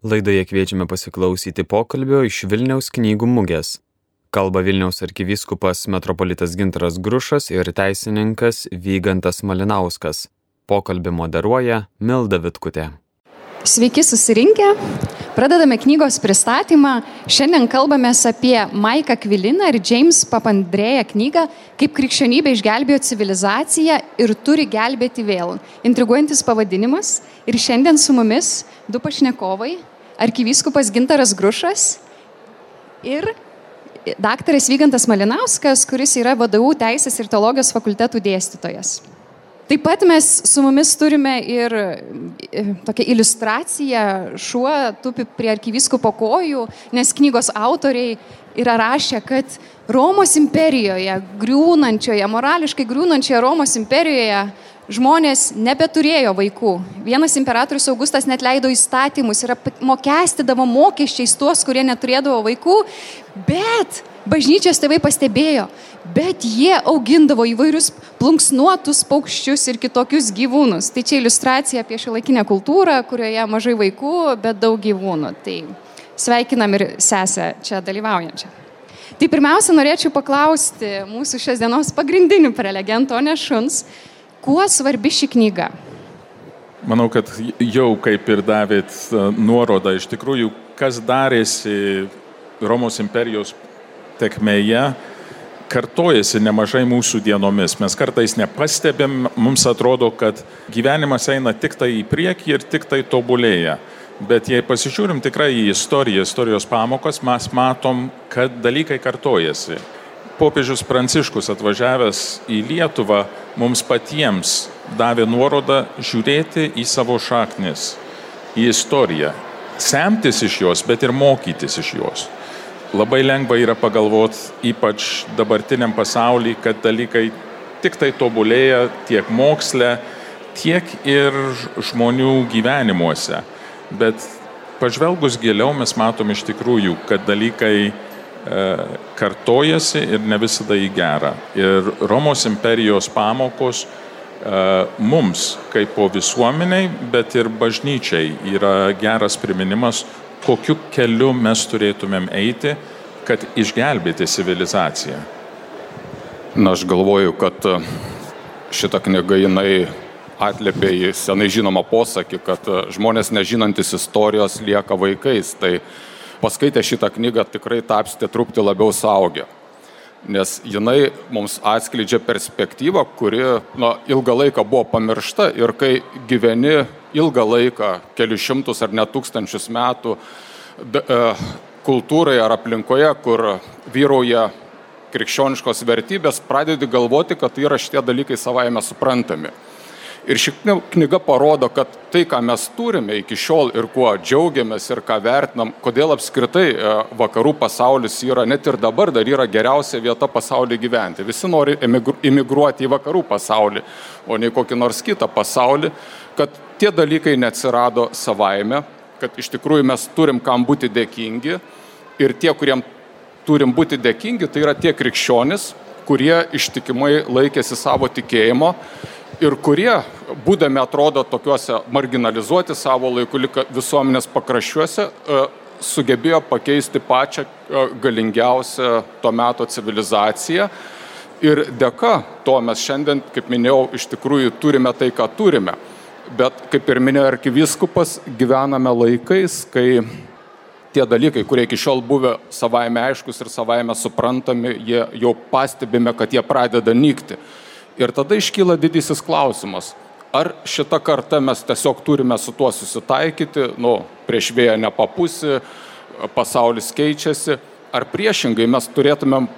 Laidoje kviečiame pasiklausyti pokalbio iš Vilniaus knygų mugės. Kalba Vilniaus arkivyskupas metropolitas Gintaras Grušas ir teisininkas Vygantas Malinauskas. Pokalbį moderuoja Milda Vitkutė. Sveiki susirinkę. Pradedame knygos pristatymą. Šiandien kalbame apie Maiką Kviliną ir James Papandrėją knygą Kaip krikščionybė išgelbėjo civilizaciją ir turi gelbėti vėl. Intriguojantis pavadinimas. Ir šiandien su mumis du pašnekovai arkivyskupas Gintaras Grušas ir daktaras Vygantas Malinauskas, kuris yra vadovų teisės ir teologijos fakultetų dėstytojas. Taip pat mes su mumis turime ir e, tokią iliustraciją, šuo tupi prie arkivyskupo kojų, nes knygos autoriai yra rašę, kad Romos imperijoje, griūnančioje, morališkai griūnančioje Romos imperijoje žmonės nebeturėjo vaikų. Vienas imperatorius Augustas net leido įstatymus ir mokestidavo mokesčiais tuos, kurie neturėdavo vaikų, bet bažnyčios tėvai pastebėjo, bet jie augindavo įvairius plunksnuotus paukščius ir kitokius gyvūnus. Tai čia iliustracija apie šiuolaikinę kultūrą, kurioje mažai vaikų, bet daug gyvūnų. Tai sveikinam ir sesę čia dalyvaujančią. Tai pirmiausia, norėčiau paklausti mūsų šios dienos pagrindinių prelegentų, o ne šuns, Kuo svarbi ši knyga? Manau, kad jau kaip ir davėt e, nuorodą, iš tikrųjų, kas darėsi Romos imperijos tekmėje, kartojasi nemažai mūsų dienomis. Mes kartais nepastebėm, mums atrodo, kad gyvenimas eina tik tai į priekį ir tik tai tobulėja. Bet jei pasižiūrim tikrai į istoriją, istorijos pamokas, mes matom, kad dalykai kartojasi popiežius Pranciškus atvažiavęs į Lietuvą mums patiems davė nuorodą žiūrėti į savo šaknis, į istoriją, semtis iš jos, bet ir mokytis iš jos. Labai lengva yra pagalvoti, ypač dabartiniam pasaulyje, kad dalykai tik tai tobulėja tiek moksle, tiek ir žmonių gyvenimuose. Bet pažvelgus giliau mes matom iš tikrųjų, kad dalykai E, kartojasi ir ne visada į gerą. Ir Romos imperijos pamokos e, mums, kaip po visuomeniai, bet ir bažnyčiai yra geras priminimas, kokiu keliu mes turėtumėm eiti, kad išgelbėti civilizaciją. Na, aš galvoju, kad e, šita knyga jinai atlėpė į senai žinomą posakį, kad žmonės nežinantis istorijos lieka vaikais. Tai paskaitę šitą knygą tikrai tapsite truputį labiau saugę. Nes jinai mums atskleidžia perspektyvą, kuri na, ilgą laiką buvo pamiršta ir kai gyveni ilgą laiką, kelius šimtus ar net tūkstančius metų e, kultūrai ar aplinkoje, kur vyrauja krikščioniškos vertybės, pradedi galvoti, kad tai yra šitie dalykai savaime suprantami. Ir ši knyga parodo, kad tai, ką mes turime iki šiol ir kuo džiaugiamės ir ką vertinam, kodėl apskritai e, vakarų pasaulis yra, net ir dabar dar yra geriausia vieta pasaulyje gyventi. Visi nori emigruoti į vakarų pasaulį, o ne į kokį nors kitą pasaulį, kad tie dalykai neatsirado savaime, kad iš tikrųjų mes turim kam būti dėkingi ir tie, kuriem turim būti dėkingi, tai yra tie krikščionis, kurie ištikimai laikėsi savo tikėjimo ir kurie, būdami atrodo tokiuose marginalizuoti savo laiku visuomenės pakraščiuose, e, sugebėjo pakeisti pačią e, galingiausią to meto civilizaciją. Ir dėka to mes šiandien, kaip minėjau, iš tikrųjų turime tai, ką turime. Bet, kaip ir minėjo arkiviskupas, gyvename laikais, kai tie dalykai, kurie iki šiol buvę savaime aiškus ir savaime suprantami, jie jau pastebime, kad jie pradeda nykti. Ir tada iškyla didysis klausimas, ar šitą kartą mes tiesiog turime su tuo susitaikyti, nu, prieš vėją nepapusi, pasaulis keičiasi, ar priešingai mes turėtumėm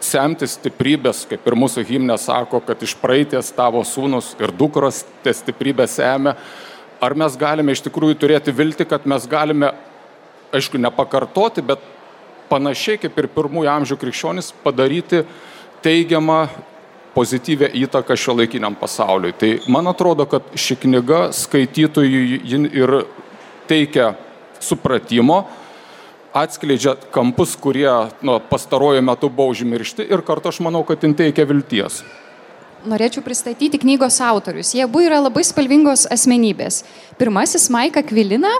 semti stiprybės, kaip ir mūsų himne sako, kad iš praeities tavo sūnus ir dukros tie stiprybę semia, ar mes galime iš tikrųjų turėti viltį, kad mes galime, aišku, nepakartoti, bet panašiai kaip ir pirmųjų amžių krikščionis padaryti teigiamą pozityvę įtaką šio laikiniam pasauliui. Tai man atrodo, kad ši knyga skaitytojui ir teikia supratimo, atskleidžia kampus, kurie nu, pastaruoju metu buvo užmiršti ir kartu aš manau, kad jin teikia vilties. Norėčiau pristatyti knygos autorius. Jie abu yra labai spalvingos asmenybės. Pirmasis Maika Kvilina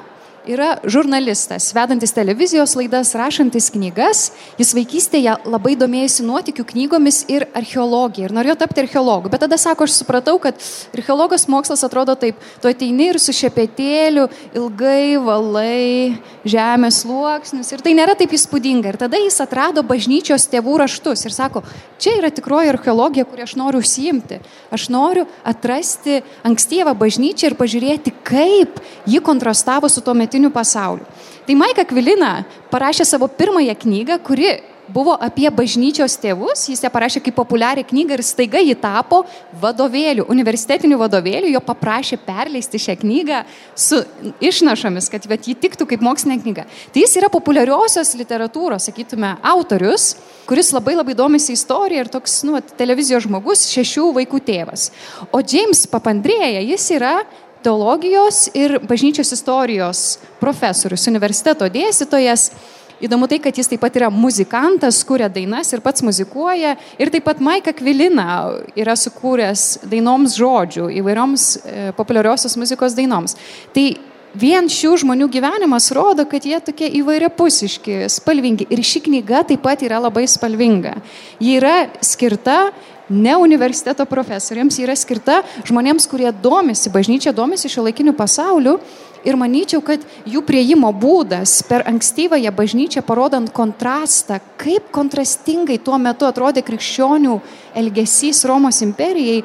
yra žurnalistas, vedantis televizijos laidas, rašantis knygas. Jis vaikystėje labai domėjosi nuotikių knygomis ir archeologija ir norėjo tapti archeologu. Bet tada sako, aš supratau, kad archeologos mokslas atrodo taip, tu ateini ir su šepetėliu ilgai valai žemės sluoksnius ir tai nėra taip įspūdinga. Ir tada jis atrado bažnyčios tėvų raštus ir sako, čia yra tikroji archeologija, kurią aš noriu užsiimti. Aš noriu atrasti ankstyvą bažnyčią ir pažiūrėti, kaip ji kontrastavo su tuo metu dabartiniu pasauliu. Tai Maika Kvilina parašė savo pirmąją knygą, kuri buvo apie bažnyčios tėvus, jis ją parašė kaip populiarią knygą ir staiga ji tapo vadovėliu, universitetiniu vadovėliu, jo paprašė perleisti šią knygą su išnašomis, kad bet ji tiktų kaip mokslinė knyga. Tai jis yra populiariosios literatūros, sakytume, autorius, kuris labai labai domisi istorija ir toks, nu, televizijos žmogus, šešių vaikų tėvas. O James Papandrėja, jis yra teologijos ir bažnyčios istorijos profesorius, universiteto dėstytojas. Įdomu tai, kad jis taip pat yra muzikantas, kuria dainas ir pats muzikuoja. Ir taip pat Maika Kvilina yra sukūręs dainoms žodžių, įvairioms e, populiariosios muzikos dainoms. Tai vien šių žmonių gyvenimas rodo, kad jie tokie įvairiapusiški, spalvingi. Ir ši knyga taip pat yra labai spalvinga. Ji yra skirta ne universiteto profesoriams, yra skirta žmonėms, kurie domisi bažnyčia, domisi šio laikiniu pasauliu. Ir manyčiau, kad jų prieimo būdas per ankstyvąją bažnyčią, parodant kontrastą, kaip kontrastingai tuo metu atrodė krikščionių elgesys Romos imperijai,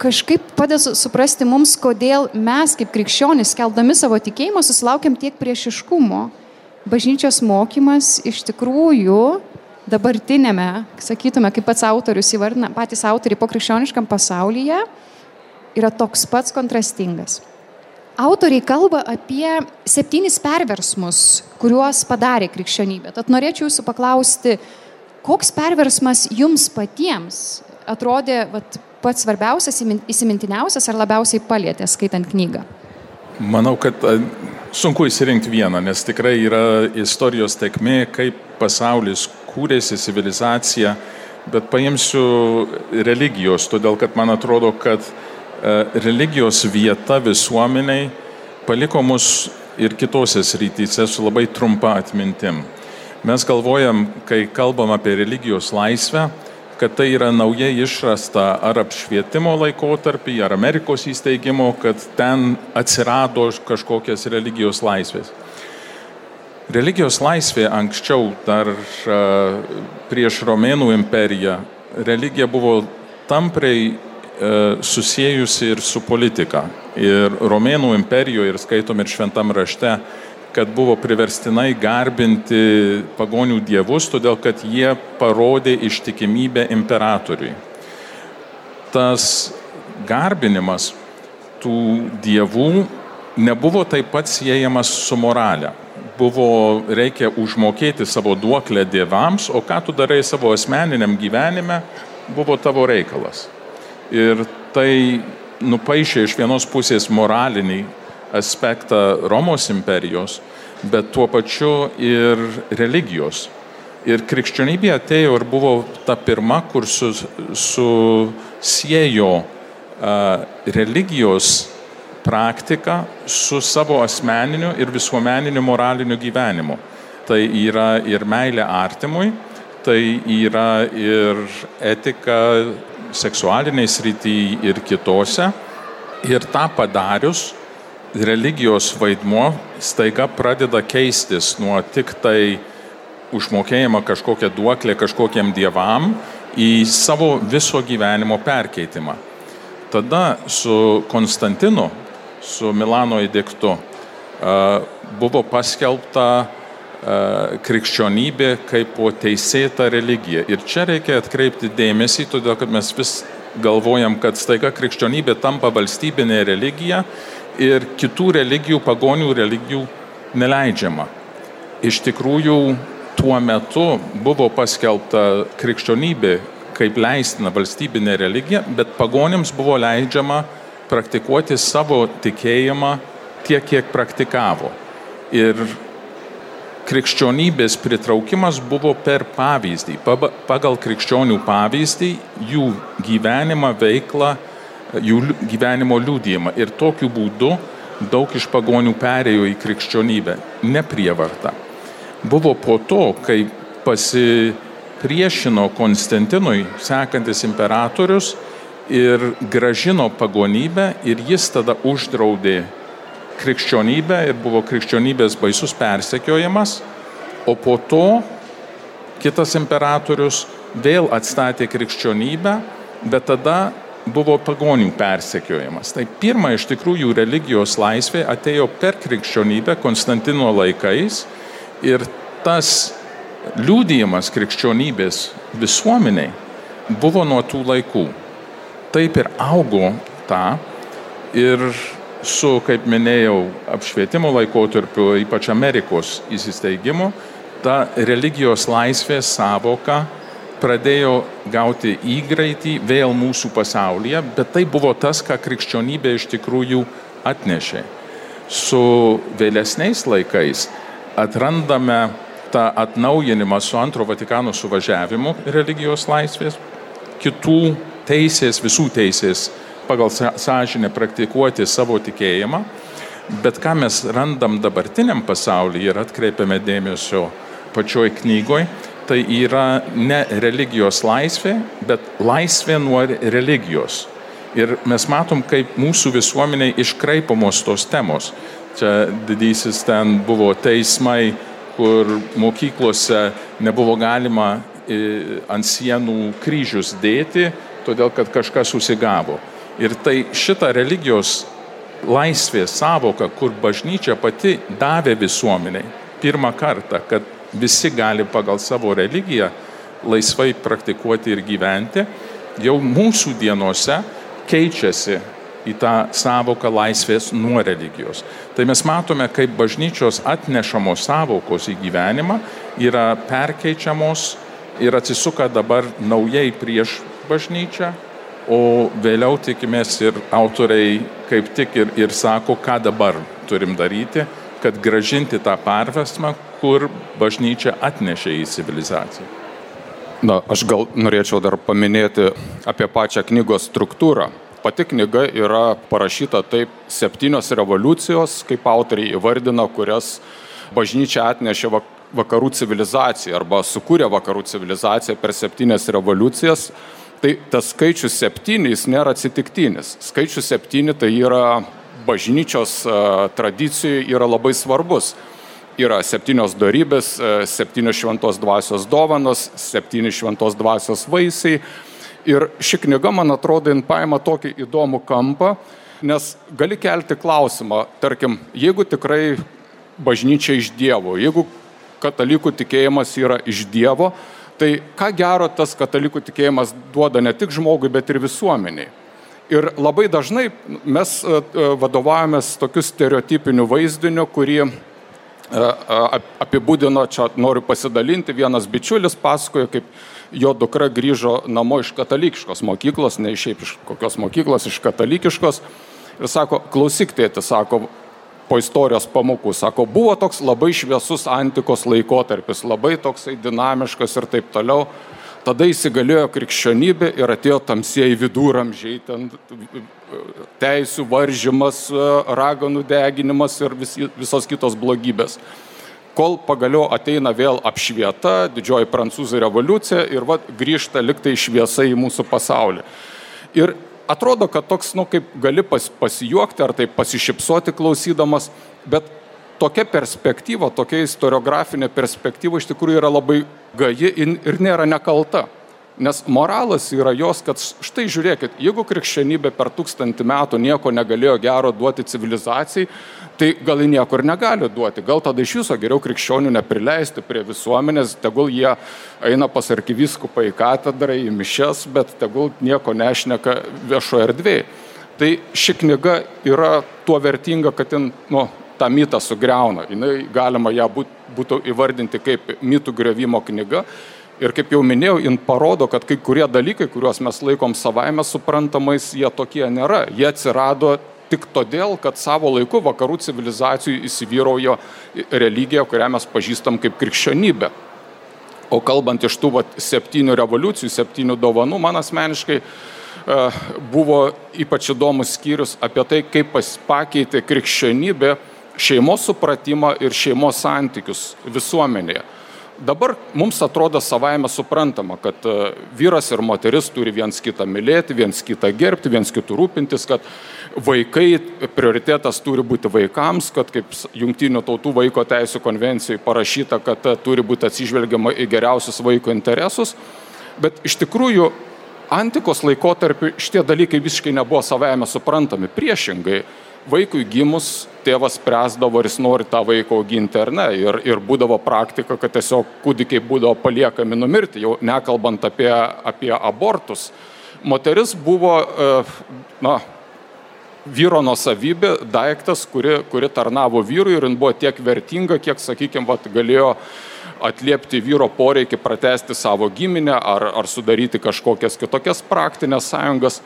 kažkaip padeda suprasti mums, kodėl mes kaip krikščionys, keldami savo tikėjimą, susilaukiam tiek priešiškumo. Bažnyčios mokymas iš tikrųjų dabartinėme, sakytume, kaip pats autorius įvardina, patys autoriai po krikščioniškam pasaulyje, yra toks pats kontrastingas. Autoriai kalba apie septynis perversmus, kuriuos padarė krikščionybė. Tad norėčiau jūsų paklausti, koks perversmas jums patiems atrodė vat, pats svarbiausias, įsimintiniausias ar labiausiai palėtė skaitant knygą? Manau, kad sunku įsirinkti vieną, nes tikrai yra istorijos tekmė, kaip pasaulis kūrėsi, civilizacija, bet paimsiu religijos, todėl kad man atrodo, kad e, religijos vieta visuomeniai paliko mus ir kitose srityse su labai trumpa atmintim. Mes galvojam, kai kalbam apie religijos laisvę, kad tai yra naujai išrasta ar apšvietimo laikotarpį, ar Amerikos įsteigimo, kad ten atsirado kažkokias religijos laisvės. Religijos laisvė anksčiau, dar prieš Romėnų imperiją, religija buvo tampriai susijusi ir su politika. Ir Romėnų imperijoje, ir skaitom ir šventam rašte, kad buvo priverstinai garbinti pagonių dievus, todėl kad jie parodė ištikimybę imperatoriui. Tas garbinimas tų dievų nebuvo taip pat siejamas su morale buvo reikia užmokėti savo duoklę dievams, o ką tu darai savo asmeniniam gyvenime, buvo tavo reikalas. Ir tai nupaišė iš vienos pusės moralinį aspektą Romos imperijos, bet tuo pačiu ir religijos. Ir krikščionybė atėjo ir buvo ta pirma, kur susijėjo su uh, religijos praktiką su savo asmeniniu ir visuomeniniu moraliniu gyvenimu. Tai yra ir meilė artimui, tai yra ir etika seksualiniai srityje ir kitose. Ir tą padarius, religijos vaidmuo staiga pradeda keistis nuo tik tai užmokėjimą kažkokią duoklę kažkokiem dievam į savo viso gyvenimo perkeitimą. Tada su Konstantinu su Milano įdėktu buvo paskelbta krikščionybė kaip teisėta religija. Ir čia reikia atkreipti dėmesį, todėl kad mes vis galvojam, kad staiga krikščionybė tampa valstybinė religija ir kitų religijų, pagonių religijų neleidžiama. Iš tikrųjų, tuo metu buvo paskelbta krikščionybė kaip leistina valstybinė religija, bet pagonims buvo leidžiama uh, praktikuoti savo tikėjimą tiek, kiek praktikavo. Ir krikščionybės pritraukimas buvo per pavyzdį, pagal krikščionių pavyzdį, jų gyvenimą, veiklą, jų gyvenimo liūdėjimą. Ir tokiu būdu daug iš pagonių perėjo į krikščionybę, ne prievartą. Buvo po to, kai pasipriešino Konstantinui sekantis imperatorius ir gražino pagonybę ir jis tada uždraudė krikščionybę ir buvo krikščionybės baisus persekiojimas, o po to kitas imperatorius vėl atstatė krikščionybę, bet tada buvo pagonių persekiojimas. Tai pirma iš tikrųjų religijos laisvė atėjo per krikščionybę Konstantino laikais ir tas liūdėjimas krikščionybės visuomeniai buvo nuo tų laikų. Taip ir augo tą ir su, kaip minėjau, apšvietimo laikotarpiu, ypač Amerikos įsisteigimu, ta religijos laisvės savoka pradėjo gauti įgraitį vėl mūsų pasaulyje, bet tai buvo tas, ką krikščionybė iš tikrųjų atnešė. Su vėlesniais laikais atrandame tą atnaujinimą su antro Vatikano suvažiavimu religijos laisvės, kitų teisės, visų teisės pagal sąžinę praktikuoti savo tikėjimą, bet ką mes randam dabartiniam pasaulyje ir atkreipiame dėmesio pačioj knygoje, tai yra ne religijos laisvė, bet laisvė nuo religijos. Ir mes matom, kaip mūsų visuomeniai iškraipamos tos temos. Čia didysis ten buvo teismai, kur mokyklose nebuvo galima e, ant sienų kryžius dėti, todėl kad kažkas susigavo. Ir tai šita religijos laisvės savoka, kur bažnyčia pati davė visuomeniai pirmą kartą, kad visi gali pagal savo religiją laisvai praktikuoti ir gyventi, jau mūsų dienose keičiasi į tą savoką laisvės nuo religijos. Tai mes matome, kaip bažnyčios atnešamos savokos į gyvenimą yra perkeičiamos ir atsisuka dabar naujai prieš bažnyčią, o vėliau tikimės ir autoriai kaip tik ir, ir sako, ką dabar turim daryti, kad gražinti tą pervesmą, kur bažnyčia atnešė į civilizaciją. Na, aš gal norėčiau dar paminėti apie pačią knygos struktūrą. Pati knyga yra parašyta taip septynios revoliucijos, kaip autoriai įvardina, kurias bažnyčia atnešė vakarų civilizaciją arba sukūrė vakarų civilizaciją per septynias revoliucijas. Tai tas skaičius septynis nėra atsitiktinis. Skaičius septyni tai yra bažnyčios tradicijų yra labai svarbus yra septynios darybės, e, septynios šventos dvasios dovanos, septyni šventos dvasios vaisiai. Ir ši knyga, man atrodo, jin paima tokį įdomų kampą, nes gali kelti klausimą, tarkim, jeigu tikrai bažnyčia iš Dievo, jeigu katalikų tikėjimas yra iš Dievo, tai ką gero tas katalikų tikėjimas duoda ne tik žmogui, bet ir visuomeniai. Ir labai dažnai mes e, e, vadovavomės tokiu stereotipiniu vaizdiniu, kurį apibūdino, čia noriu pasidalinti, vienas bičiulis pasakojo, kaip jo dukra grįžo namo iš katalikiškos mokyklos, ne šiaip iš kokios mokyklos, iš katalikiškos. Ir sako, klausyk tėti, sako, po istorijos pamokų, sako, buvo toks labai šviesus antikos laikotarpis, labai toksai dinamiškas ir taip toliau. Tada įsigalėjo krikščionybė ir atėjo tamsieji viduramžiai, ten teisų varžymas, raganų deginimas ir vis, visos kitos blogybės. Kol pagaliau ateina vėl apšvieta, didžioji prancūzų revoliucija ir va, grįžta liktai šviesa į mūsų pasaulį. Ir atrodo, kad toks, nu, kaip gali pas, pasijuokti ar tai pasišypsoti klausydamas, bet tokia perspektyva, tokia istoriografinė perspektyva iš tikrųjų yra labai gaji ir nėra nekalta. Nes moralas yra jos, kad štai žiūrėkit, jeigu krikščionybė per tūkstantį metų nieko negalėjo gero duoti civilizacijai, tai gal ji nieko ir negali duoti. Gal tada iš viso geriau krikščionių neprileisti prie visuomenės, tegul jie eina pas arkiviskupą į katedrą, į mišes, bet tegul nieko nešneka viešo erdvėje. Tai ši knyga yra tuo vertinga, kad jin, nu, tą mitą sugriauna. Jis galima ją būt, būtų įvardinti kaip mitų griovimo knyga. Ir kaip jau minėjau, jin parodo, kad kai kurie dalykai, kuriuos mes laikom savaime suprantamais, jie tokie nėra. Jie atsirado tik todėl, kad savo laiku vakarų civilizacijų įsivyraujo religija, kurią mes pažįstam kaip krikščionybė. O kalbant iš tų vat, septynių revoliucijų, septynių dovanų, man asmeniškai buvo ypač įdomus skyrius apie tai, kaip pakeitė krikščionybė šeimos supratimą ir šeimos santykius visuomenėje. Dabar mums atrodo savaime suprantama, kad e, vyras ir moteris turi viens kitą mylėti, viens kitą gerbti, viens kitų rūpintis, kad vaikai, prioritetas turi būti vaikams, kad kaip Junktinių tautų vaiko teisų konvencijoje parašyta, kad e, turi būti atsižvelgiama į geriausius vaiko interesus. Bet iš tikrųjų, antikos laikotarpiu šitie dalykai visiškai nebuvo savaime suprantami. Priešingai, vaikui gimus tėvas spręsdavo, ar jis nori tą vaiką auginti ar ne. Ir, ir būdavo praktika, kad tiesiog kūdikiai būdavo paliekami numirti, jau nekalbant apie, apie abortus. Moteris buvo, e, na, vyro nusavybė, daiktas, kuri, kuri tarnavo vyrui ir jin buvo tiek vertinga, kiek, sakykime, galėjo atliepti vyro poreikį pratesti savo giminę ar, ar sudaryti kažkokias kitokias praktinės sąjungas.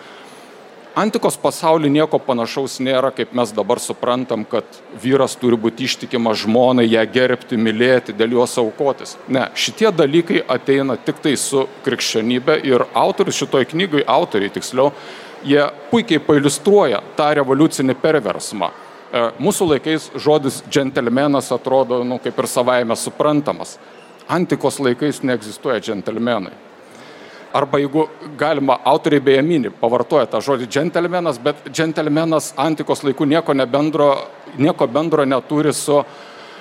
Antikos pasaulyje nieko panašaus nėra, kaip mes dabar suprantam, kad vyras turi būti ištikimas žmonai, ją gerbti, mylėti, dėl jos aukotis. Ne, šitie dalykai ateina tik tai su krikščionybė ir autorius šitoj knygai, autoriai tiksliau, jie puikiai pailustruoja tą revoliucinį perversmą. E, mūsų laikais žodis džentelmenas atrodo, nu, kaip ir savaime suprantamas. Antikos laikais neegzistuoja džentelmenai arba jeigu galima, autoriai beje mini, pavartoja tą žodį džentelmenas, bet džentelmenas antikos laikų nieko, nebendro, nieko bendro neturi su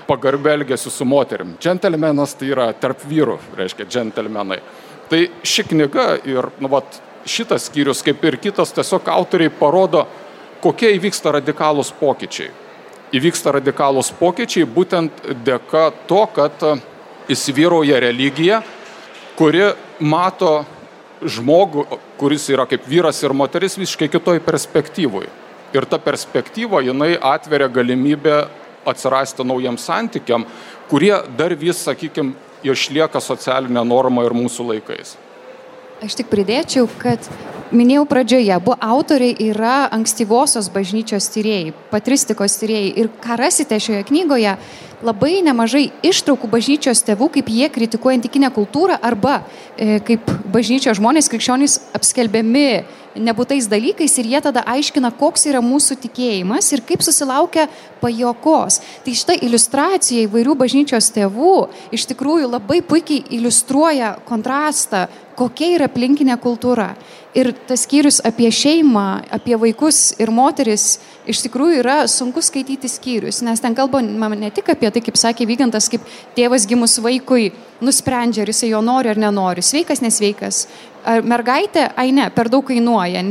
pagarbė elgesiu su moterim. Džentelmenas tai yra tarp vyrų, reiškia džentelmenai. Tai ši knyga ir nu, vat, šitas skyrius, kaip ir kitas, tiesiog autoriai parodo, kokie įvyksta radikalūs pokyčiai. Įvyksta radikalūs pokyčiai būtent dėka to, kad įsivyrauja religija, kuri mato žmogų, kuris yra kaip vyras ir moteris visiškai kitoj perspektyvoj. Ir ta perspektyva, jinai atveria galimybę atsirasti naujam santykiam, kurie dar vis, sakykime, išlieka socialinė norma ir mūsų laikais. Aš tik pridėčiau, kad minėjau pradžioje, buvo autoriai yra ankstyvosios bažnyčios tyrėjai, patristikos tyrėjai. Ir ką rasite šioje knygoje, labai nemažai ištraukų bažnyčios tėvų, kaip jie kritikuoja antikinę kultūrą arba e, kaip bažnyčios žmonės, krikščionys apskelbiami nebūtais dalykais ir jie tada aiškina, koks yra mūsų tikėjimas ir kaip susilaukia pajokos. Tai šitą iliustraciją įvairių bažnyčios tėvų iš tikrųjų labai puikiai iliustruoja kontrastą, kokia yra aplinkinė kultūra. Ir tas skyrius apie šeimą, apie vaikus ir moteris iš tikrųjų yra sunku skaityti skyrius, nes ten kalbama ne tik apie tai, kaip sakė Vygantas, kaip tėvas gimus vaikui nusprendžia, ar jisai jo nori ar nenori, sveikas, nesveikas. Mergaitė, ai ne, per daug kainuoja,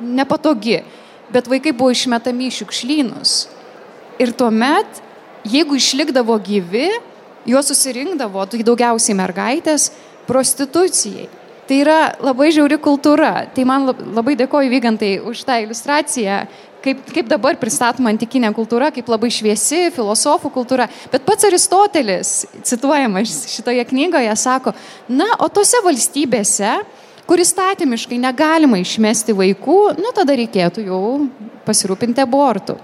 nepatogi, bet vaikai buvo išmetami į šiukšlynus. Ir tuomet, jeigu išlikdavo gyvi, juos susirinkdavo, tai daugiausiai mergaitės, prostitucijai. Tai yra labai žiauri kultūra. Tai man labai dėkoju Vygantai už tą iliustraciją, kaip, kaip dabar pristatoma antikinė kultūra, kaip labai šviesi filosofų kultūra. Bet pats Aristotelis, cituojamas šitoje knygoje, sako, na, o tose valstybėse, kur įstatymiškai negalima išmesti vaikų, nu tada reikėtų jau pasirūpinti abortų.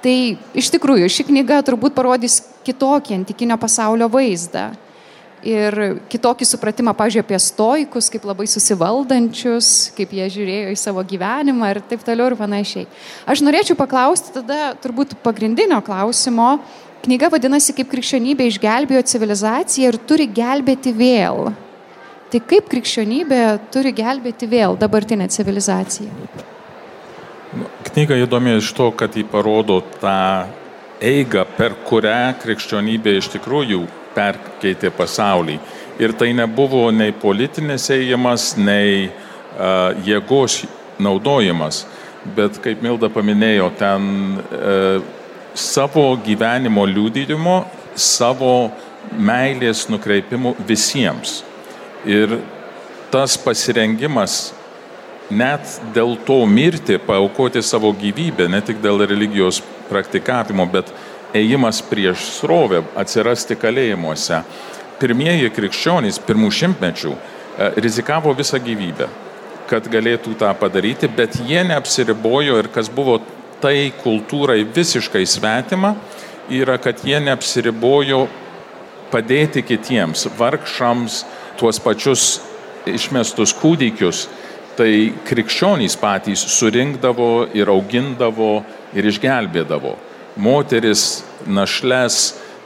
Tai iš tikrųjų ši knyga turbūt parodys kitokį antikinio pasaulio vaizdą ir kitokį supratimą, pažiūrėjau, apie stoikus, kaip labai susivaldančius, kaip jie žiūrėjo į savo gyvenimą ir taip toliau ir panašiai. Aš norėčiau paklausti tada turbūt pagrindinio klausimo. Knyga vadinasi, kaip krikščionybė išgelbėjo civilizaciją ir turi gelbėti vėl. Tai kaip krikščionybė turi gelbėti vėl dabartinę civilizaciją? Nu, knyga įdomi iš to, kad jį parodo tą eigą, per kurią krikščionybė iš tikrųjų perkeitė pasaulį. Ir tai nebuvo nei politinis ėjimas, nei uh, jėgos naudojimas, bet, kaip Milda paminėjo, ten uh, savo gyvenimo liūdėjimo, savo meilės nukreipimų visiems. Ir tas pasirengimas net dėl to mirti, paukoti savo gyvybę, ne tik dėl religijos praktikavimo, bet ėjimas prieš srovę, atsirasti kalėjimuose. Pirmieji krikščionys pirmų šimtmečių e, rizikavo visą gyvybę, kad galėtų tą padaryti, bet jie neapsiribojo ir kas buvo tai kultūrai visiškai svetima, yra, kad jie neapsiribojo padėti kitiems, vargšams, tuos pačius išmestus kūdikius tai krikščionys patys surinkdavo ir augindavo ir išgelbėdavo. Moteris, našles,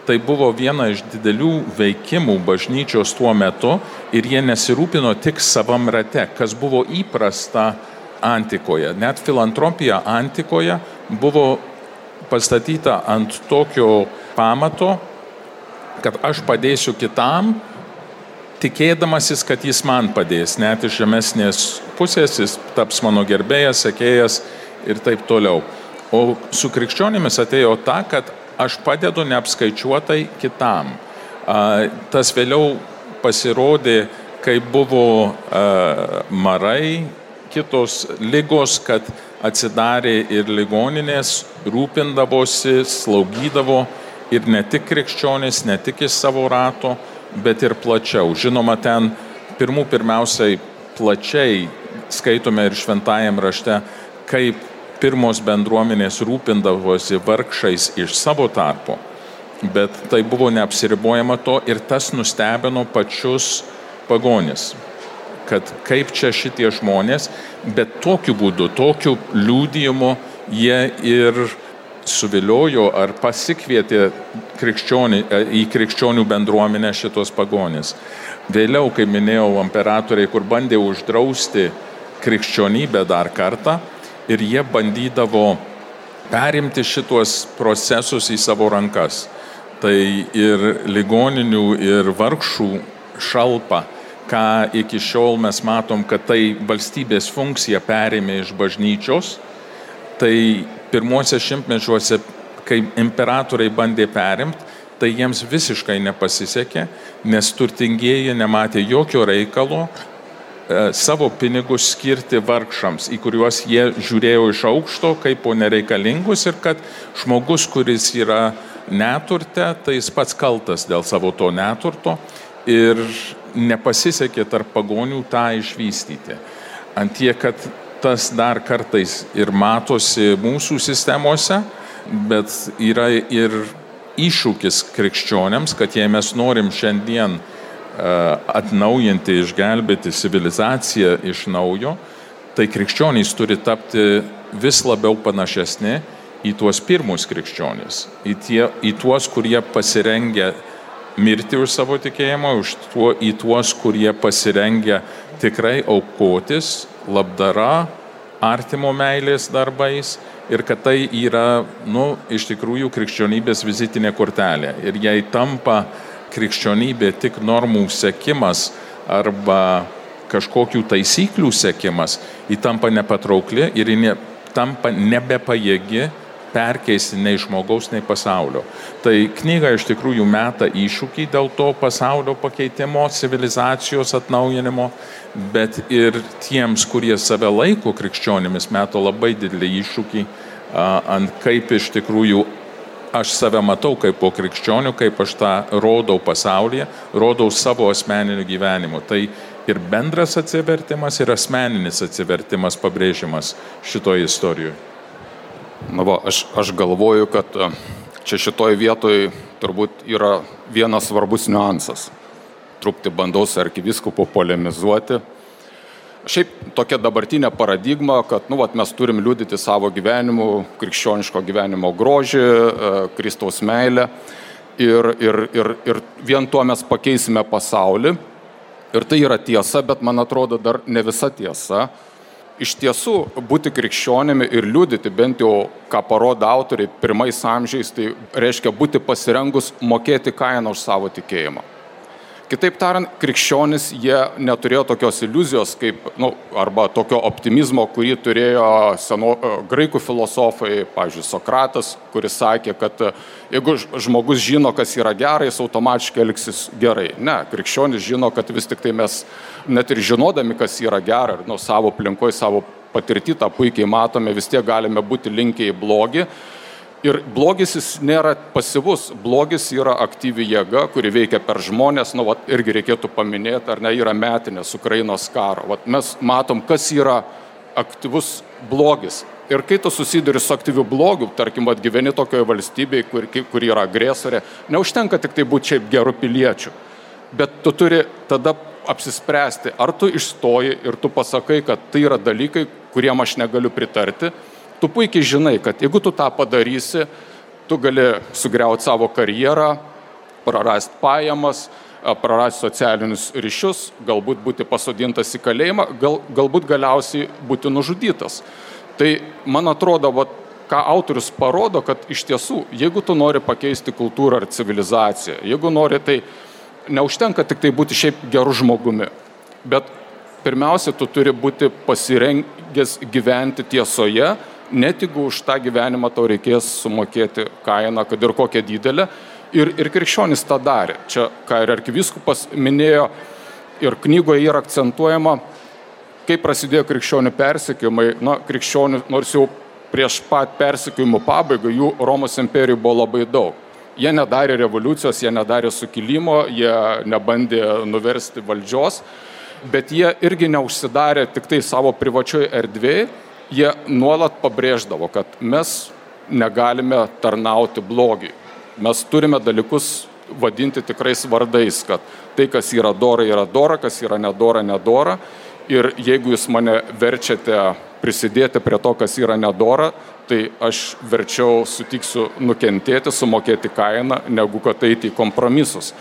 tai buvo viena iš didelių veikimų bažnyčios tuo metu ir jie nesirūpino tik savam rate, kas buvo įprasta antikoje. Net filantropija antikoje buvo pastatyta ant tokio pamato, kad aš padėsiu kitam, tikėdamasis, kad jis man padės, net iš žemesnės pusės jis taps mano gerbėjas, sekėjas ir taip toliau. O su krikščionimis atėjo ta, kad aš padedu neapskaičiuotai kitam. Tas vėliau pasirodė, kai buvo marai, kitos lygos, kad atsidarė ir ligoninės, rūpindavosi, slaugydavo ir ne tik krikščionys, ne tik iš savo rato, bet ir plačiau. Žinoma, ten pirmų pirmiausiai plačiai skaitome ir šventajam rašte, kaip pirmos bendruomenės rūpindavosi vargšais iš savo tarpo. Bet tai buvo neapsiribojama to ir tas nustebino pačius pagonis kad kaip čia šitie žmonės, bet tokiu būdu, tokiu liūdėjimu jie ir suviliojo ar pasikvietė krikščionį, e, į krikščionių bendruomenę šitos pagonis. Vėliau, kaip minėjau, imperatoriai, kur bandė uždrausti krikščionybę dar kartą ir jie bandydavo perimti šitos procesus į savo rankas. Tai ir ligoninių, ir vargšų šalpa ką iki šiol mes matom, kad tai valstybės funkcija perėmė iš bažnyčios, tai pirmuose šimtmečiuose, kai imperatoriai bandė perimti, tai jiems visiškai nepasisekė, nes turtingieji nematė jokio reikalo e, savo pinigus skirti vargšams, į kuriuos jie žiūrėjo iš aukšto kaip po nereikalingus ir kad žmogus, kuris yra neturte, tai jis pats kaltas dėl savo to neturto ir nepasisekė tarp pagonių tą išvystyti. Antie, kad tas dar kartais ir matosi mūsų sistemose, bet yra ir iššūkis krikščionėms, kad jei mes norim šiandien e, atnaujinti, išgelbėti civilizaciją iš naujo, tai krikščionys turi tapti vis labiau panašesni į tuos pirmus krikščionys, į, tie, į tuos, kurie pasirengia mirti už savo tikėjimą, už tuo, į tuos, kurie pasirengia tikrai aukotis, labdara, artimo meilės darbais ir kad tai yra, nu, iš tikrųjų krikščionybės vizitinė kortelė. Ir jei tampa krikščionybė tik normų sekimas arba kažkokių taisyklių sekimas, ji tampa nepatraukli ir ji ne, tampa nebepajėgi perkeisti nei žmogaus, nei pasaulio. Tai knyga iš tikrųjų meta iššūkį dėl to pasaulio pakeitimo, civilizacijos atnaujinimo, bet ir tiems, kurie save laiko krikščionimis, meta labai didelį iššūkį ant kaip iš tikrųjų aš save matau kaip po krikščionių, kaip aš tą rodau pasaulyje, rodau savo asmeniniu gyvenimu. Tai ir bendras atsivertimas, ir asmeninis atsivertimas pabrėžimas šitoje istorijoje. Na va, aš, aš galvoju, kad e, čia šitoj vietoj turbūt yra vienas svarbus niuansas. Trupti bandau su arkiviskupu polemizuoti. Šiaip tokia dabartinė paradigma, kad nu, vat, mes turim liūdyti savo gyvenimu, krikščioniško gyvenimo grožį, e, Kristaus meilę ir, ir, ir, ir vien tuo mes pakeisime pasaulį. Ir tai yra tiesa, bet man atrodo dar ne visa tiesa iš tiesų būti krikščionimi ir liūdyti, bent jau ką parodo autoriai pirmais amžiais, tai reiškia būti pasirengus mokėti kainą už savo tikėjimą. Kitaip tariant, krikščionis jie neturėjo tokios iliuzijos, kaip, nu, arba tokio optimizmo, kurį turėjo seno, e, graikų filosofai, pavyzdžiui, Sokratas, kuris sakė, kad e, jeigu žmogus žino, kas yra gerai, jis automatiškai elgsis gerai. Ne, krikščionis žino, kad vis tik tai mes net ir žinodami, kas yra gera, ir nuo savo aplinkoje, savo patirtį tą puikiai matome, vis tiek galime būti linkę į blogį. Ir blogis jis nėra pasivus, blogis yra aktyvi jėga, kuri veikia per žmonės, nu, vat, irgi reikėtų paminėti, ar ne, yra metinės Ukrainos karo. Vat, mes matom, kas yra aktyvus blogis. Ir kai tu susiduri su aktyviu blogiu, tarkim, vat, gyveni tokioje valstybėje, kur, kur yra agresorė, neužtenka tik tai būti šiaip gerų piliečių, bet tu turi tada apsispręsti, ar tu išstoji ir tu pasakai, kad tai yra dalykai, kuriem aš negaliu pritarti, tu puikiai žinai, kad jeigu tu tą padarysi, tu gali sugriauti savo karjerą, prarasti pajamas, prarasti socialinius ryšius, galbūt būti pasodintas į kalėjimą, gal, galbūt galiausiai būti nužudytas. Tai man atrodo, va, ką autorius parodo, kad iš tiesų, jeigu tu nori pakeisti kultūrą ar civilizaciją, jeigu nori, tai neužtenka tik tai būti šiaip geru žmogumi, bet pirmiausia, tu turi būti pasirengęs gyventi tiesoje, net jeigu už tą gyvenimą tau reikės sumokėti kainą, kad ir kokią didelę. Ir, ir krikščionis tą darė. Čia, ką ir arkiviskupas minėjo, ir knygoje yra akcentuojama, kaip prasidėjo krikščionių persikėjimai. Na, krikščionių, nors jau prieš pat persikėjimų pabaigą jų Romos imperijų buvo labai daug. Jie nedarė revoliucijos, jie nedarė sukilimo, jie nebandė nuversti valdžios, bet jie irgi neužsidarė tik tai savo privačioje erdvėje, jie nuolat pabrėždavo, kad mes negalime tarnauti blogiui. Mes turime dalykus vadinti tikrais vardais, kad tai, kas yra dora, yra dora, kas yra nedora, nedora. Ir jeigu jūs mane verčiate prisidėti prie to, kas yra nedora, tai aš verčiau sutiksiu nukentėti, sumokėti kainą, negu kad eiti į kompromisus.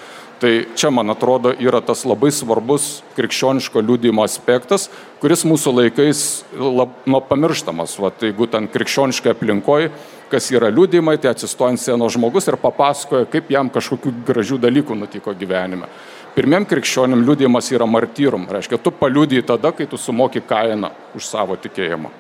Tai čia, man atrodo, yra tas labai svarbus krikščioniško liūdimo aspektas, kuris mūsų laikais lab, nu, pamirštamas. Va, tai jeigu ten krikščioniškai aplinkoje, kas yra liūdimai, tai atsistoja ant sienos žmogus ir papasakoja, kaip jam kažkokių gražių dalykų nutiko gyvenime. Pirmiem krikščionim liūdimas yra martyrum. Reiškia, tu paliūdėjai tada, kai tu sumoki kainą už savo tikėjimą.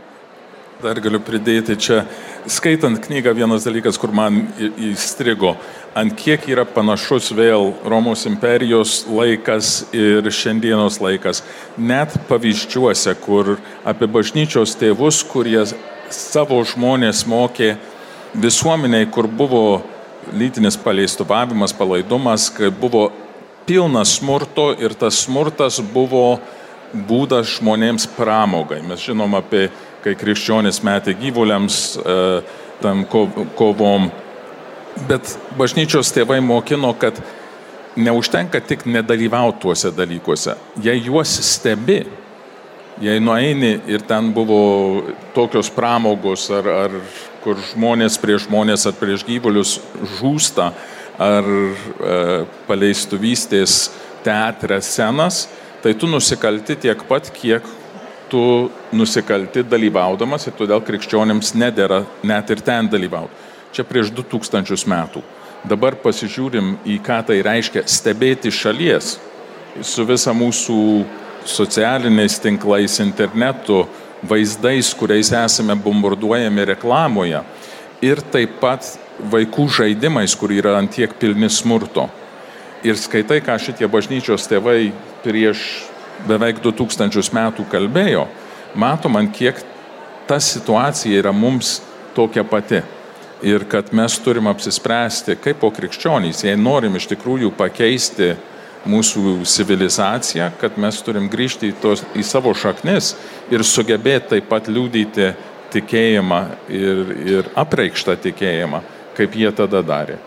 Dar galiu pridėti čia, skaitant knygą, vienas dalykas, kur man įstrigo, ant kiek yra panašus vėl Romos imperijos laikas ir šiandienos laikas. Net pavyzdžiuose, kur apie bažnyčios tėvus, kurie savo žmonės mokė visuomeniai, kur buvo lytinis paleistuvavimas, palaidumas, kai buvo pilnas smurto ir tas smurtas buvo būdas žmonėms pramogai. Mes žinom apie kai krikščionis metė gyvuliams e, tam kovom. Bet bažnyčios tėvai mokino, kad neužtenka tik nedalyvauti tuose dalykuose. Jei juos stebi, jei nueini ir ten buvo tokios pramogos, ar, ar kur žmonės prieš žmonės ar prieš gyvulius žūsta, ar e, paleistuvystės teatre senas, tai tu nusikalti tiek pat, kiek tu nusikalti dalyvaudamas ir todėl krikščionims nedėra net ir ten dalyvauti. Čia prieš 2000 metų. Dabar pasižiūrim į ką tai reiškia stebėti šalies su visa mūsų socialiniais tinklais, internetu, vaizdais, kuriais esame bombarduojami reklamoje ir taip pat vaikų žaidimais, kur yra antiek pilni smurto. Ir skaitai, ką šitie bažnyčios tėvai prieš beveik 2000 metų kalbėjo, matom, ant kiek ta situacija yra mums tokia pati. Ir kad mes turim apsispręsti, kaip po krikščionys, jei norim iš tikrųjų pakeisti mūsų civilizaciją, kad mes turim grįžti į, tos, į savo šaknis ir sugebėti taip pat liūdyti tikėjimą ir, ir apreikštą tikėjimą, kaip jie tada darė.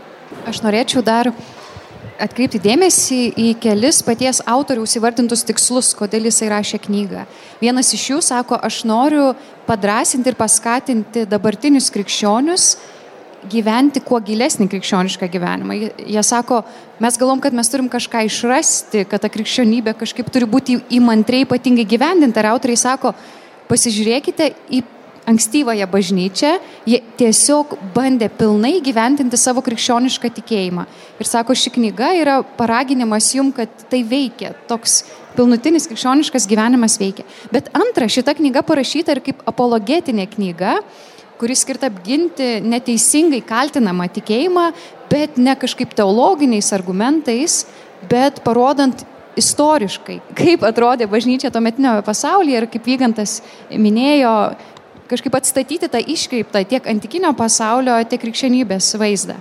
Aš norėčiau dar atkreipti dėmesį į kelis paties autoriaus įvardintus tikslus, kodėl jisai rašė knygą. Vienas iš jų sako, aš noriu padrasinti ir paskatinti dabartinius krikščionius gyventi kuo gilesnį krikščionišką gyvenimą. Jie sako, mes galvom, kad mes turim kažką išrasti, kad ta krikščionybė kažkaip turi būti įmantriai ypatingai gyvendinta. Ir autoriai sako, pasižiūrėkite į ankstyvąją bažnyčią, jie tiesiog bandė pilnai gyventinti savo krikščionišką tikėjimą. Ir sako, ši knyga yra paraginimas jum, kad tai veikia, toks pilnutinis krikščioniškas gyvenimas veikia. Bet antra, šita knyga parašyta ir kaip apologetinė knyga, kuris skirta apginti neteisingai kaltinamą tikėjimą, bet ne kažkaip teologiniais argumentais, bet parodant istoriškai, kaip atrodė bažnyčia tuometinio pasaulyje ir kaip Vygantas minėjo, kažkaip atstatyti tą iškreiptą tiek antikinio pasaulio, tiek krikščionybės vaizdą.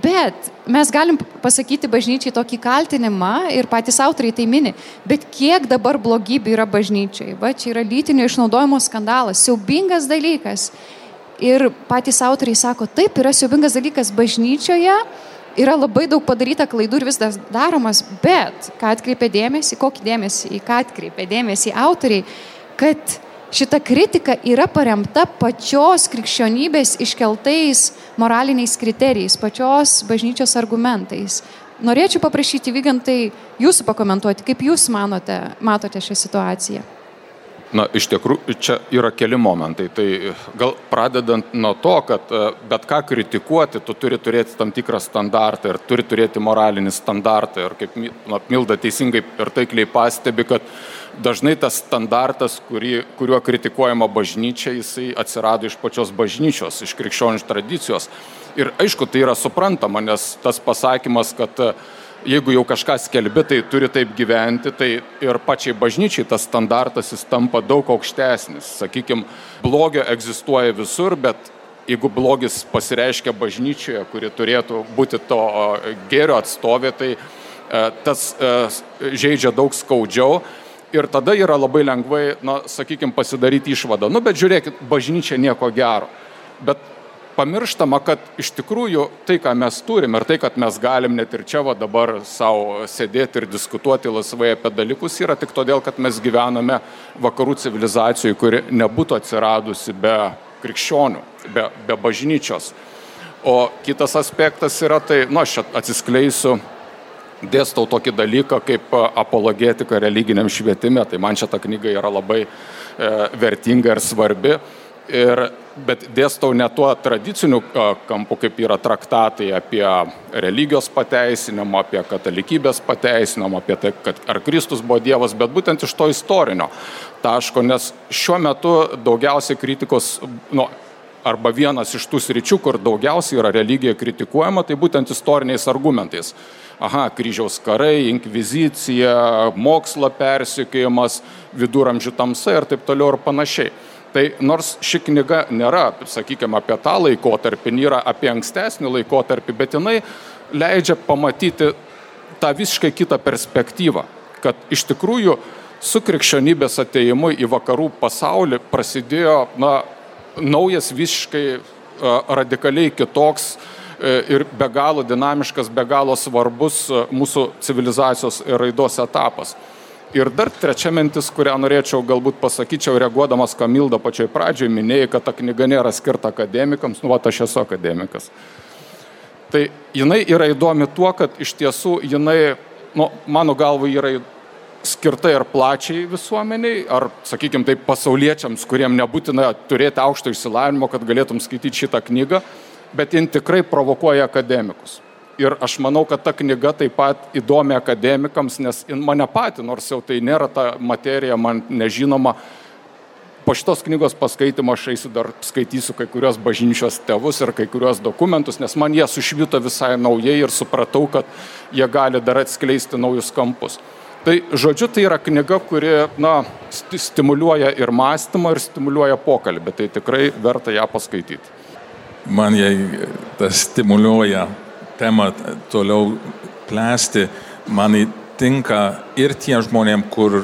Bet mes galim pasakyti bažnyčiai tokį kaltinimą ir patys autoriai tai mini, bet kiek dabar blogybių yra bažnyčiai. Va, čia yra lytinio išnaudojimo skandalas, siaubingas dalykas. Ir patys autoriai sako, taip yra siaubingas dalykas bažnyčioje, yra labai daug padaryta klaidų ir vis dar daromas, bet ką atkreipia dėmesį, kokį dėmesį, į ką atkreipia dėmesį autoriai, kad šita kritika yra paremta pačios krikščionybės iškeltais moraliniais kriterijais, pačios bažnyčios argumentais. Norėčiau paprašyti Vygantai jūsų pakomentuoti, kaip jūs manote, matote šią situaciją. Na, iš tikrųjų, čia yra keli momentai. Tai gal pradedant nuo to, kad e, bet ką kritikuoti, tu turi turėti tam tikrą standartą ir turi turėti moralinį standartą. Ir kaip na, Milda teisingai ir taikliai pastebi, kad dažnai tas standartas, kurį, kuriuo kritikuojama bažnyčia, jisai atsirado iš pačios bažnyčios, iš krikščionių tradicijos. Ir aišku, tai yra suprantama, nes tas pasakymas, kad uh, jeigu jau kažką skelbi, tai turi taip gyventi, tai ir pačiai bažnyčiai tas standartas jis tampa daug aukštesnis. Sakykime, blogio egzistuoja visur, bet jeigu blogis pasireiškia bažnyčioje, kuri turėtų būti to gėrio atstovė, tai e, tas e, žaidžia daug skaudžiau. Ir tada yra labai lengvai, na, sakykime, pasidaryti išvadą. Nu, bet žiūrėkit, bažnyčia nieko gero. Bet pamirštama, kad iš tikrųjų tai, ką mes turim ir tai, kad mes galim net ir čia va dabar savo sėdėti ir diskutuoti laisvai apie dalykus, yra tik todėl, kad mes gyvename vakarų civilizacijoje, kuri nebūtų atsiradusi be krikščionių, be, be bažnyčios. O kitas aspektas yra tai, nu, aš atsiskleisiu, dėstau tokį dalyką kaip apologetika religiniam švietime, tai man šita knyga yra labai e, vertinga ir svarbi. Ir bet dėstau ne tuo tradiciniu kampu, kaip yra traktatai apie religijos pateisinimą, apie katalikybės pateisinimą, apie tai, kad ar Kristus buvo Dievas, bet būtent iš to istorinio taško, nes šiuo metu daugiausiai kritikos, nu, arba vienas iš tų sričių, kur daugiausiai yra religija kritikuojama, tai būtent istoriniais argumentais. Aha, kryžiaus karai, inkvizicija, mokslo persikėjimas, viduramžių tamsa ir taip toliau ir panašiai. Tai nors ši knyga nėra, sakykime, apie tą laikotarpį, nėra apie ankstesnį laikotarpį, bet jinai leidžia pamatyti tą visiškai kitą perspektyvą, kad iš tikrųjų su krikščionybės ateimu į vakarų pasaulį prasidėjo na, naujas visiškai radikaliai kitoks e, ir be galo dinamiškas, be galo svarbus mūsų civilizacijos raidos etapas. Ir dar trečia mintis, kurią norėčiau galbūt pasakyčiau, reaguodamas Kamildo pačioj pradžioje, minėjai, kad ta knyga nėra skirta akademikams, nu, va, aš esu akademikas. Tai jinai yra įdomi tuo, kad iš tiesų jinai, nu, mano galva, yra skirta ir plačiai visuomeniai, ar, sakykime, taip, pasauliečiams, kuriem nebūtina turėti aukšto išsilavinimo, kad galėtum skaityti šitą knygą, bet jin tikrai provokuoja akademikus ir aš manau, kad ta knyga taip pat įdomi akademikams, nes mane pati, nors jau tai nėra ta materija, man nežinoma, po šitos knygos paskaitimo aš eisiu dar skaitysiu kai kurios bažnyčios tėvus ir kai kurios dokumentus, nes man jie sušvito visai naujai ir supratau, kad jie gali dar atskleisti naujus kampus. Tai žodžiu, tai yra knyga, kuri, na, stimuliuoja ir mąstymą, ir stimuliuoja pokalbį, tai tikrai verta ją paskaityti. Man jai tas stimuliuoja temą toliau plėsti, man įtinka ir tie žmonėm, kur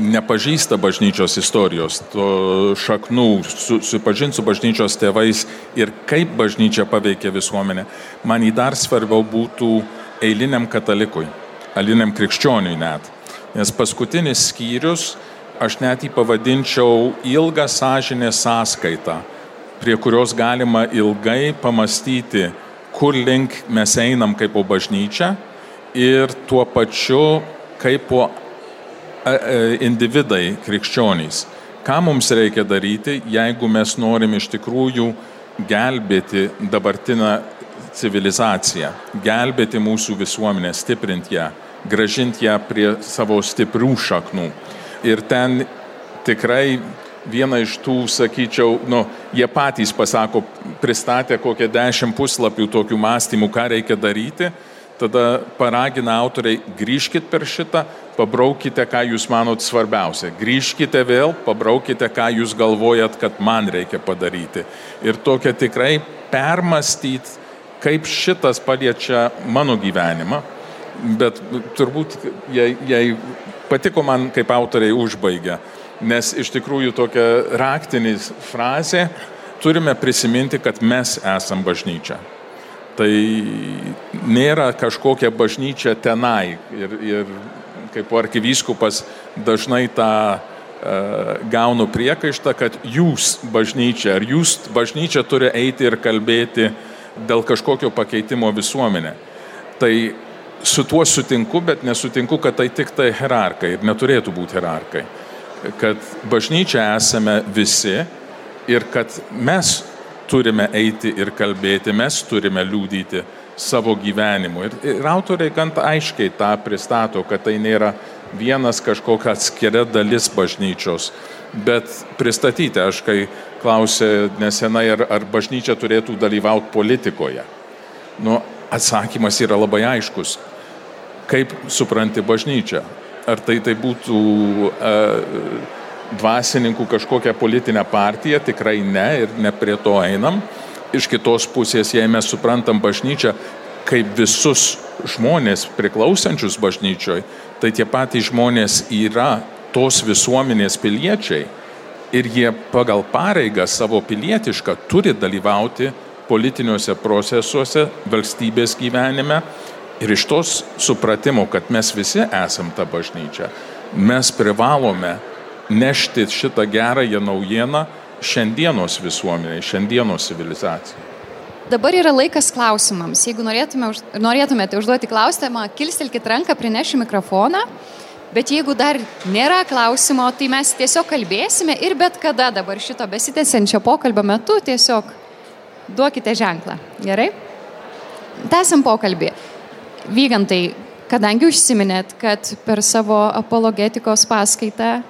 nepažįsta bažnyčios istorijos, to šaknų, su, supažinti su bažnyčios tėvais ir kaip bažnyčia paveikia visuomenę. Man į dar svarbiau būtų eiliniam katalikui, eiliniam krikščioniui net. Nes paskutinis skyrius, aš net jį pavadinčiau ilgą sąžinę sąskaitą, prie kurios galima ilgai pamastyti, kur link mes einam kaip po bažnyčia ir tuo pačiu kaip po e, e, individai krikščionys. Ką mums reikia daryti, jeigu mes norim iš tikrųjų gelbėti dabartinę civilizaciją, gelbėti mūsų visuomenę, stiprinti ją, gražinti ją prie savo stiprių šaknų. Ir ten tikrai viena iš tų, sakyčiau, nu, jie patys pasako, pristatė kokią dešimt puslapių tokių mąstymų, ką reikia daryti, tada paragina autoriai, grįžkite per šitą, pabraukite, ką jūs manot svarbiausia. Grįžkite vėl, pabraukite, ką jūs galvojat, kad man reikia padaryti. Ir tokia tikrai permastyti, kaip šitas paliečia mano gyvenimą. Bet turbūt, jei, jei patiko man, kaip autoriai užbaigia, nes iš tikrųjų tokia raktinė frazė, turime prisiminti, kad mes esam bažnyčia. Tai nėra kažkokia bažnyčia tenai. Ir, ir kaip arkivyskupas dažnai tą uh, gaunu priekaištą, kad jūs bažnyčia, ar jūs bažnyčia turi eiti ir kalbėti dėl kažkokio pakeitimo visuomenė. Tai su tuo sutinku, bet nesutinku, kad tai tik tai hierarkai ir neturėtų būti hierarkai. Kad bažnyčia esame visi ir kad mes turime eiti ir kalbėti, mes turime liūdyti savo gyvenimu. Ir, ir autoriai gan aiškiai tą pristato, kad tai nėra vienas kažkokia atskiria dalis bažnyčios, bet pristatyti, aš kai klausė nesenai, ar, ar bažnyčia turėtų dalyvauti politikoje. Nu, atsakymas yra labai aiškus. Kaip supranti bažnyčia? Ar tai tai būtų e, dvasininkų kažkokią politinę partiją? Tikrai ne ir ne prie to einam. Iš kitos pusės, jei mes suprantam bažnyčią kaip visus žmonės priklausančius bažnyčioj, tai tie patys žmonės yra tos visuomenės piliečiai ir jie pagal pareigą savo pilietišką turi dalyvauti politiniuose procesuose, valstybės gyvenime. Ir iš tos supratimo, kad mes visi esam ta bažnyčia, mes privalome nešti šitą gerąją naujieną šiandienos visuomeniai, šiandienos civilizacijai. Dabar yra laikas klausimams. Jeigu norėtume, norėtumėte užduoti klausimą, kilstelkite ranką, prinešį mikrofoną. Bet jeigu dar nėra klausimo, tai mes tiesiog kalbėsime ir bet kada dabar šito besitęsiančio pokalbio metu tiesiog duokite ženklą. Gerai? Tęsim pokalbį. Vygantai, kadangi užsiminėt, kad per savo apologetikos paskaitą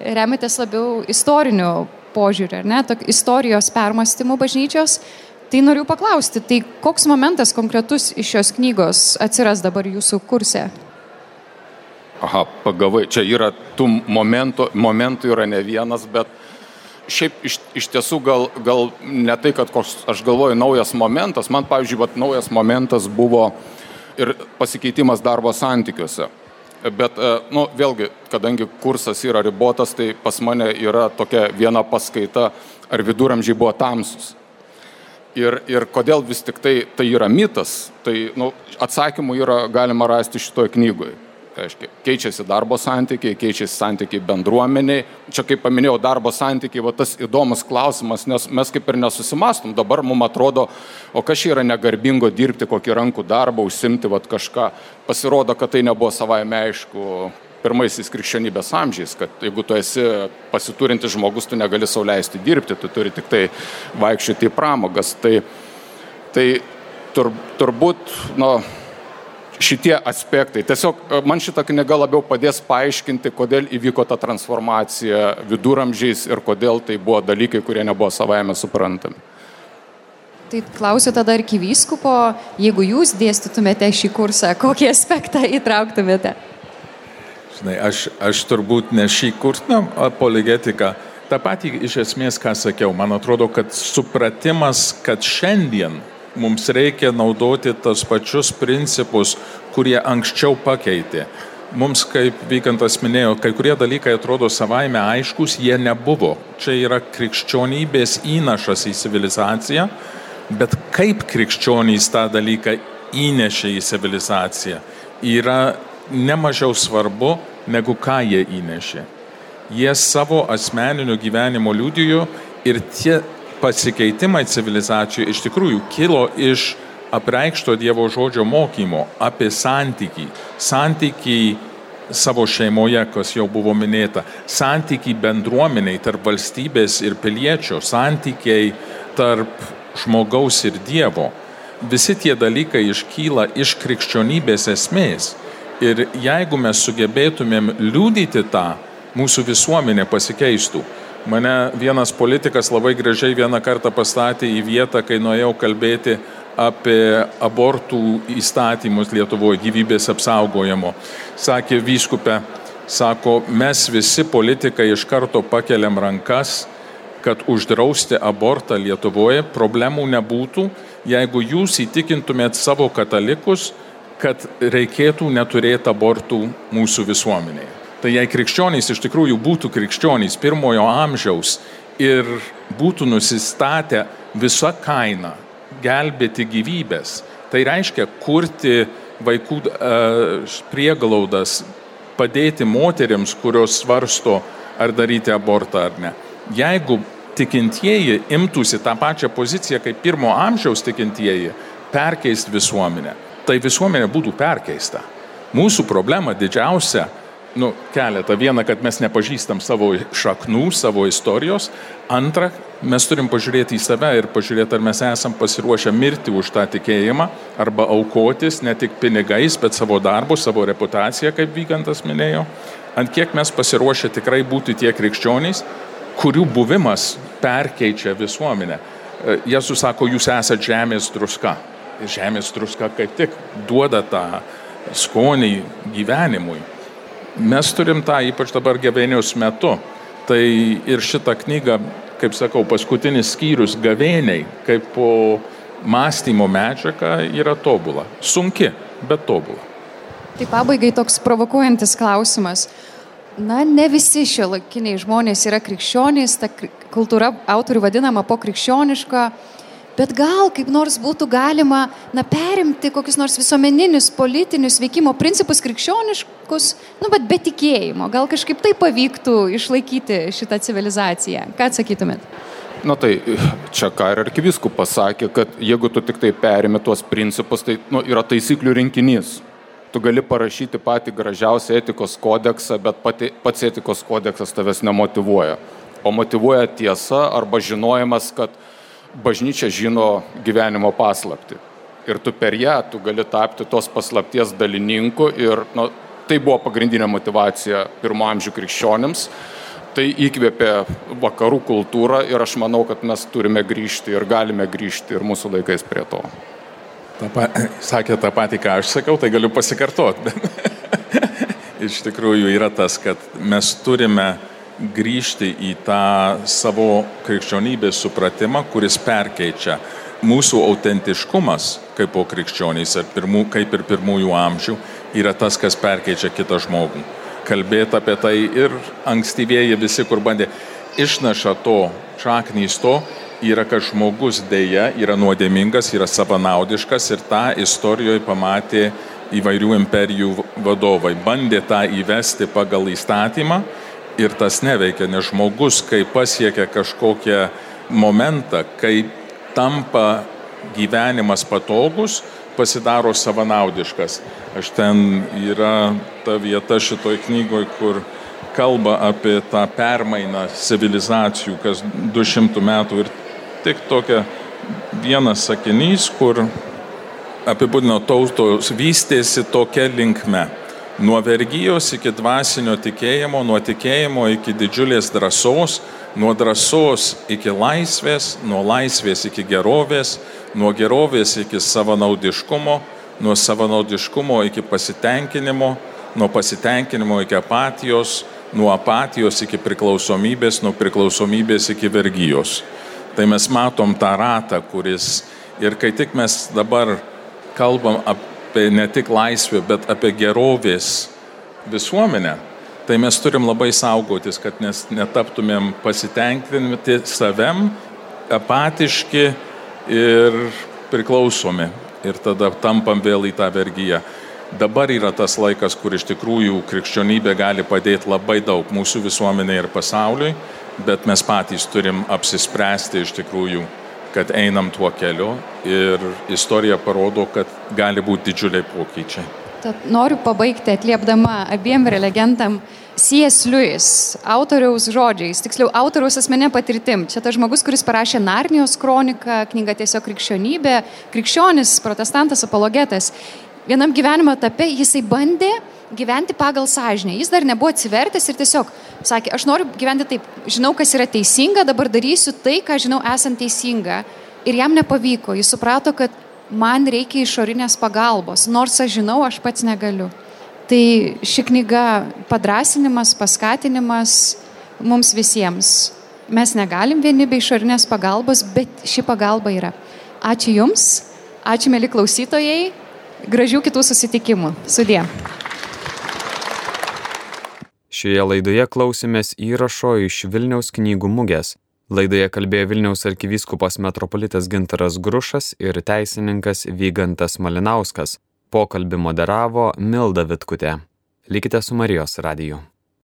remitės labiau istoriniu požiūriu, ar ne, Tok, istorijos permastymų bažnyčios, tai noriu paklausti, tai koks momentas konkretus iš šios knygos atsiras dabar jūsų kurse? Aha, pagavai, čia yra tų momentų, momentų yra ne vienas, bet šiaip iš, iš tiesų gal, gal ne tai, kad koks, aš galvoju, naujas momentas, man, pavyzdžiui, vat, naujas momentas buvo ir pasikeitimas darbo santykiuose. Bet, e, nu, vėlgi, kadangi kursas yra ribotas, tai pas mane yra tokia viena paskaita, ar viduramžiai buvo tamsus. Ir, ir kodėl vis tik tai, tai yra mitas, tai nu, atsakymų yra galima rasti šitoje knygoje. Reiškia, keičiasi darbo santykiai, keičiasi santykiai bendruomeniai. Čia, kaip paminėjau, darbo santykiai, va tas įdomus klausimas, nes mes kaip ir nesusimastom. Dabar mums atrodo, o kas yra negarbingo dirbti kokį rankų darbą, užsimti va kažką. Pasirodo, kad tai nebuvo savaime aišku pirmaisiais krikščionybės amžiais, kad jeigu tu esi pasiturintis žmogus, tu negali sauliaisti dirbti, tu turi tik tai vaikščioti į pramogas. Tai, tai tur, turbūt, nu, šitie aspektai. Tiesiog e, man šita knyga labiau padės paaiškinti, kodėl įvyko ta transformacija viduramžiais ir kodėl tai buvo dalykai, kurie nebuvo savaime suprantami. Tai klausiu tada arkivyskupo, jeigu jūs dėstytumėte šį kursą, kokį aspektą įtrauktumėte? Žinai, aš, aš turbūt ne šį kursą, na, apologetika. Ta pati iš esmės, ką sakiau, man atrodo, kad supratimas, kad šiandien mums reikia naudoti tas pačius principus, kurie anksčiau pakeitė. Mums, kaip Vykantas minėjo, kai kurie dalykai atrodo savaime aiškus, jie nebuvo. Čia yra krikščionybės įnašas į civilizaciją, bet kaip krikščionys tą dalyką įnešė į civilizaciją, yra nemažiau svarbu, negu ką jie įnešė. Jie savo asmeniniu gyvenimu liudijo ir tie pasikeitimai civilizacijų iš tikrųjų kilo iš apreikšto Dievo žodžio mokymo apie santykį. Santykį savo šeimoje, kas jau buvo minėta, santykiai bendruomeniai tarp valstybės ir piliečio, santykiai tarp žmogaus ir Dievo. Visi tie dalykai iškyla iš krikščionybės esmės. Ir jeigu mes sugebėtumėm liūdyti tą, mūsų visuomenė pasikeistų. Mane vienas politikas labai gražiai vieną kartą pastatė į vietą, kai nuėjau kalbėti apie abortų įstatymus Lietuvoje, gyvybės apsaugojimo. Sakė vyskupė, sako, mes visi politikai iš karto pakeliam rankas, kad uždrausti abortą Lietuvoje problemų nebūtų, jeigu jūs įtikintumėt savo katalikus, kad reikėtų neturėti abortų mūsų visuomenėje. Tai jei krikščionys iš tikrųjų būtų krikščionys pirmojo amžiaus ir būtų nusistatę visą kainą gelbėti gyvybės. Tai reiškia kurti vaikų prieglaudas, padėti moteriams, kurios svarsto, ar daryti abortą ar ne. Jeigu tikintieji imtųsi tą pačią poziciją kaip pirmo amžiaus tikintieji, perkeisti visuomenę, tai visuomenė būtų perkeista. Mūsų problema didžiausia nu, keletą. Viena, kad mes nepažįstam savo šaknų, savo istorijos. Antra, mes turim pažiūrėti į save ir pažiūrėti, ar mes esam pasiruošę mirti už tą tikėjimą arba aukotis ne tik pinigais, bet savo darbu, savo reputaciją, kaip Vygantas minėjo. Ant kiek mes pasiruošę tikrai būti tie krikščionys, kurių buvimas perkeičia visuomenę. E, Jėzus sako, jūs esate žemės druska. Žemės druska kaip tik duoda tą skonį gyvenimui. Mes turim tą ypač dabar gavėnios metu. Tai ir šitą knygą, kaip sakau, paskutinis skyrius gavėniai, kaip po mąstymo medžiaga yra tobula. Sunki, bet tobula. Tai pabaigai toks provokuojantis klausimas. Na, ne visi šio laikiniai žmonės yra krikščionys, ta kultūra autorių vadinama pokrikščioniška. Bet gal kaip nors būtų galima na, perimti kokius nors visuomeninius, politinius veikimo principus krikščioniškus, nu, bet be tikėjimo. Gal kažkaip tai pavyktų išlaikyti šitą civilizaciją. Ką atsakytumėt? Na tai čia ką ir arkiviskupas pasakė, kad jeigu tu tik tai perimi tuos principus, tai nu, yra taisyklių rinkinys. Tu gali parašyti patį gražiausią etikos kodeksą, bet pati, pats etikos kodeksas tavęs nemotivuoja. O motivuoja tiesa arba žinojimas, kad bažnyčia žino gyvenimo paslapti. Ir tu per ją, tu gali tapti tos paslapties dalininku ir nu, tai buvo pagrindinė motivacija pirmo amžių krikščionims. Tai įkvėpė vakarų kultūrą ir aš manau, kad mes turime grįžti ir galime grįžti ir mūsų laikais prie to. Ta pa, sakė tą patį, ką aš sakiau, tai galiu pasikartoti. Iš tikrųjų yra tas, kad mes turime grįžti į tą savo krikščionybės supratimą, kuris perkeičia mūsų autentiškumas kaip po krikščionys, pirmų, kaip ir pirmųjų amžių, yra tas, kas perkeičia kitą žmogų. Kalbėti apie tai ir ankstyvieji visi, kur bandė, išneša to, šaknys to, yra, kad žmogus dėja yra nuodėmingas, yra savanaudiškas ir tą istorijoje pamatė įvairių imperijų vadovai. Bandė tą įvesti pagal įstatymą ir tas neveikia, nes žmogus, kai pasiekia kažkokią momentą, kai tampa gyvenimas patogus, pasidaro savanaudiškas. Aš ten yra ta vieta šitoj knygoj, kur kalba apie tą permainą civilizacijų, kas 200 metų ir tik tokia vienas sakinys, kur apibūdino tautos vystėsi tokia linkme Nuo vergyjos iki dvasinio tikėjimo, nuo tikėjimo iki didžiulės drąsos, nuo drąsos iki laisvės, nuo laisvės iki gerovės, nuo gerovės iki savanaudiškumo, nuo savanaudiškumo iki pasitenkinimo, nuo pasitenkinimo iki apatijos, nuo apatijos iki priklausomybės, nuo priklausomybės iki vergyjos. Tai mes matom tą ratą, kuris ir kai tik mes dabar kalbam apie apie ne tik laisvę, bet apie gerovės visuomenę, tai mes turim labai saugotis, kad mes netaptumėm pasitenkinti savem, apatiški ir priklausomi. Ir tada tampam vėl į tą vergyją. Dabar yra tas laikas, kur iš tikrųjų krikščionybė gali padėti labai daug mūsų visuomeniai ir pasauliui, bet mes patys turim apsispręsti iš tikrųjų kad einam tuo keliu ir istorija parodo, kad gali būti didžiuliai pokyčiai. Tad noriu pabaigti atliepdama abiem prelegentam C.S. Lewis, autoriaus žodžiais, tiksliau autoriaus asmenė patirtim. Čia tas žmogus, kuris parašė Narnijos kroniką, knygą tiesiog krikščionybė, krikščionis, protestantas, apologetas. Vienam gyvenimo etape jisai bandė gyventi pagal sąžinę. Jis dar nebuvo atsivertęs ir tiesiog sakė, aš noriu gyventi taip, žinau, kas yra teisinga, dabar darysiu tai, ką žinau esant teisinga. Ir jam nepavyko. Jis suprato, kad man reikia išorinės pagalbos, nors aš žinau, aš pats negaliu. Tai ši knyga padrasinimas, paskatinimas mums visiems. Mes negalim vieni be išorinės pagalbos, bet ši pagalba yra. Ačiū Jums, ačiū mėly klausytojai, gražių kitų susitikimų. Sudė. Šioje laidoje klausėmės įrašo iš Vilniaus knygų mugės. Laidoje kalbėjo Vilniaus arkivyskupas metropolitas Gintaras Grušas ir teisininkas Vygantas Malinauskas. Pokalbį moderavo Milda Vitkutė. Likite su Marijos radiju.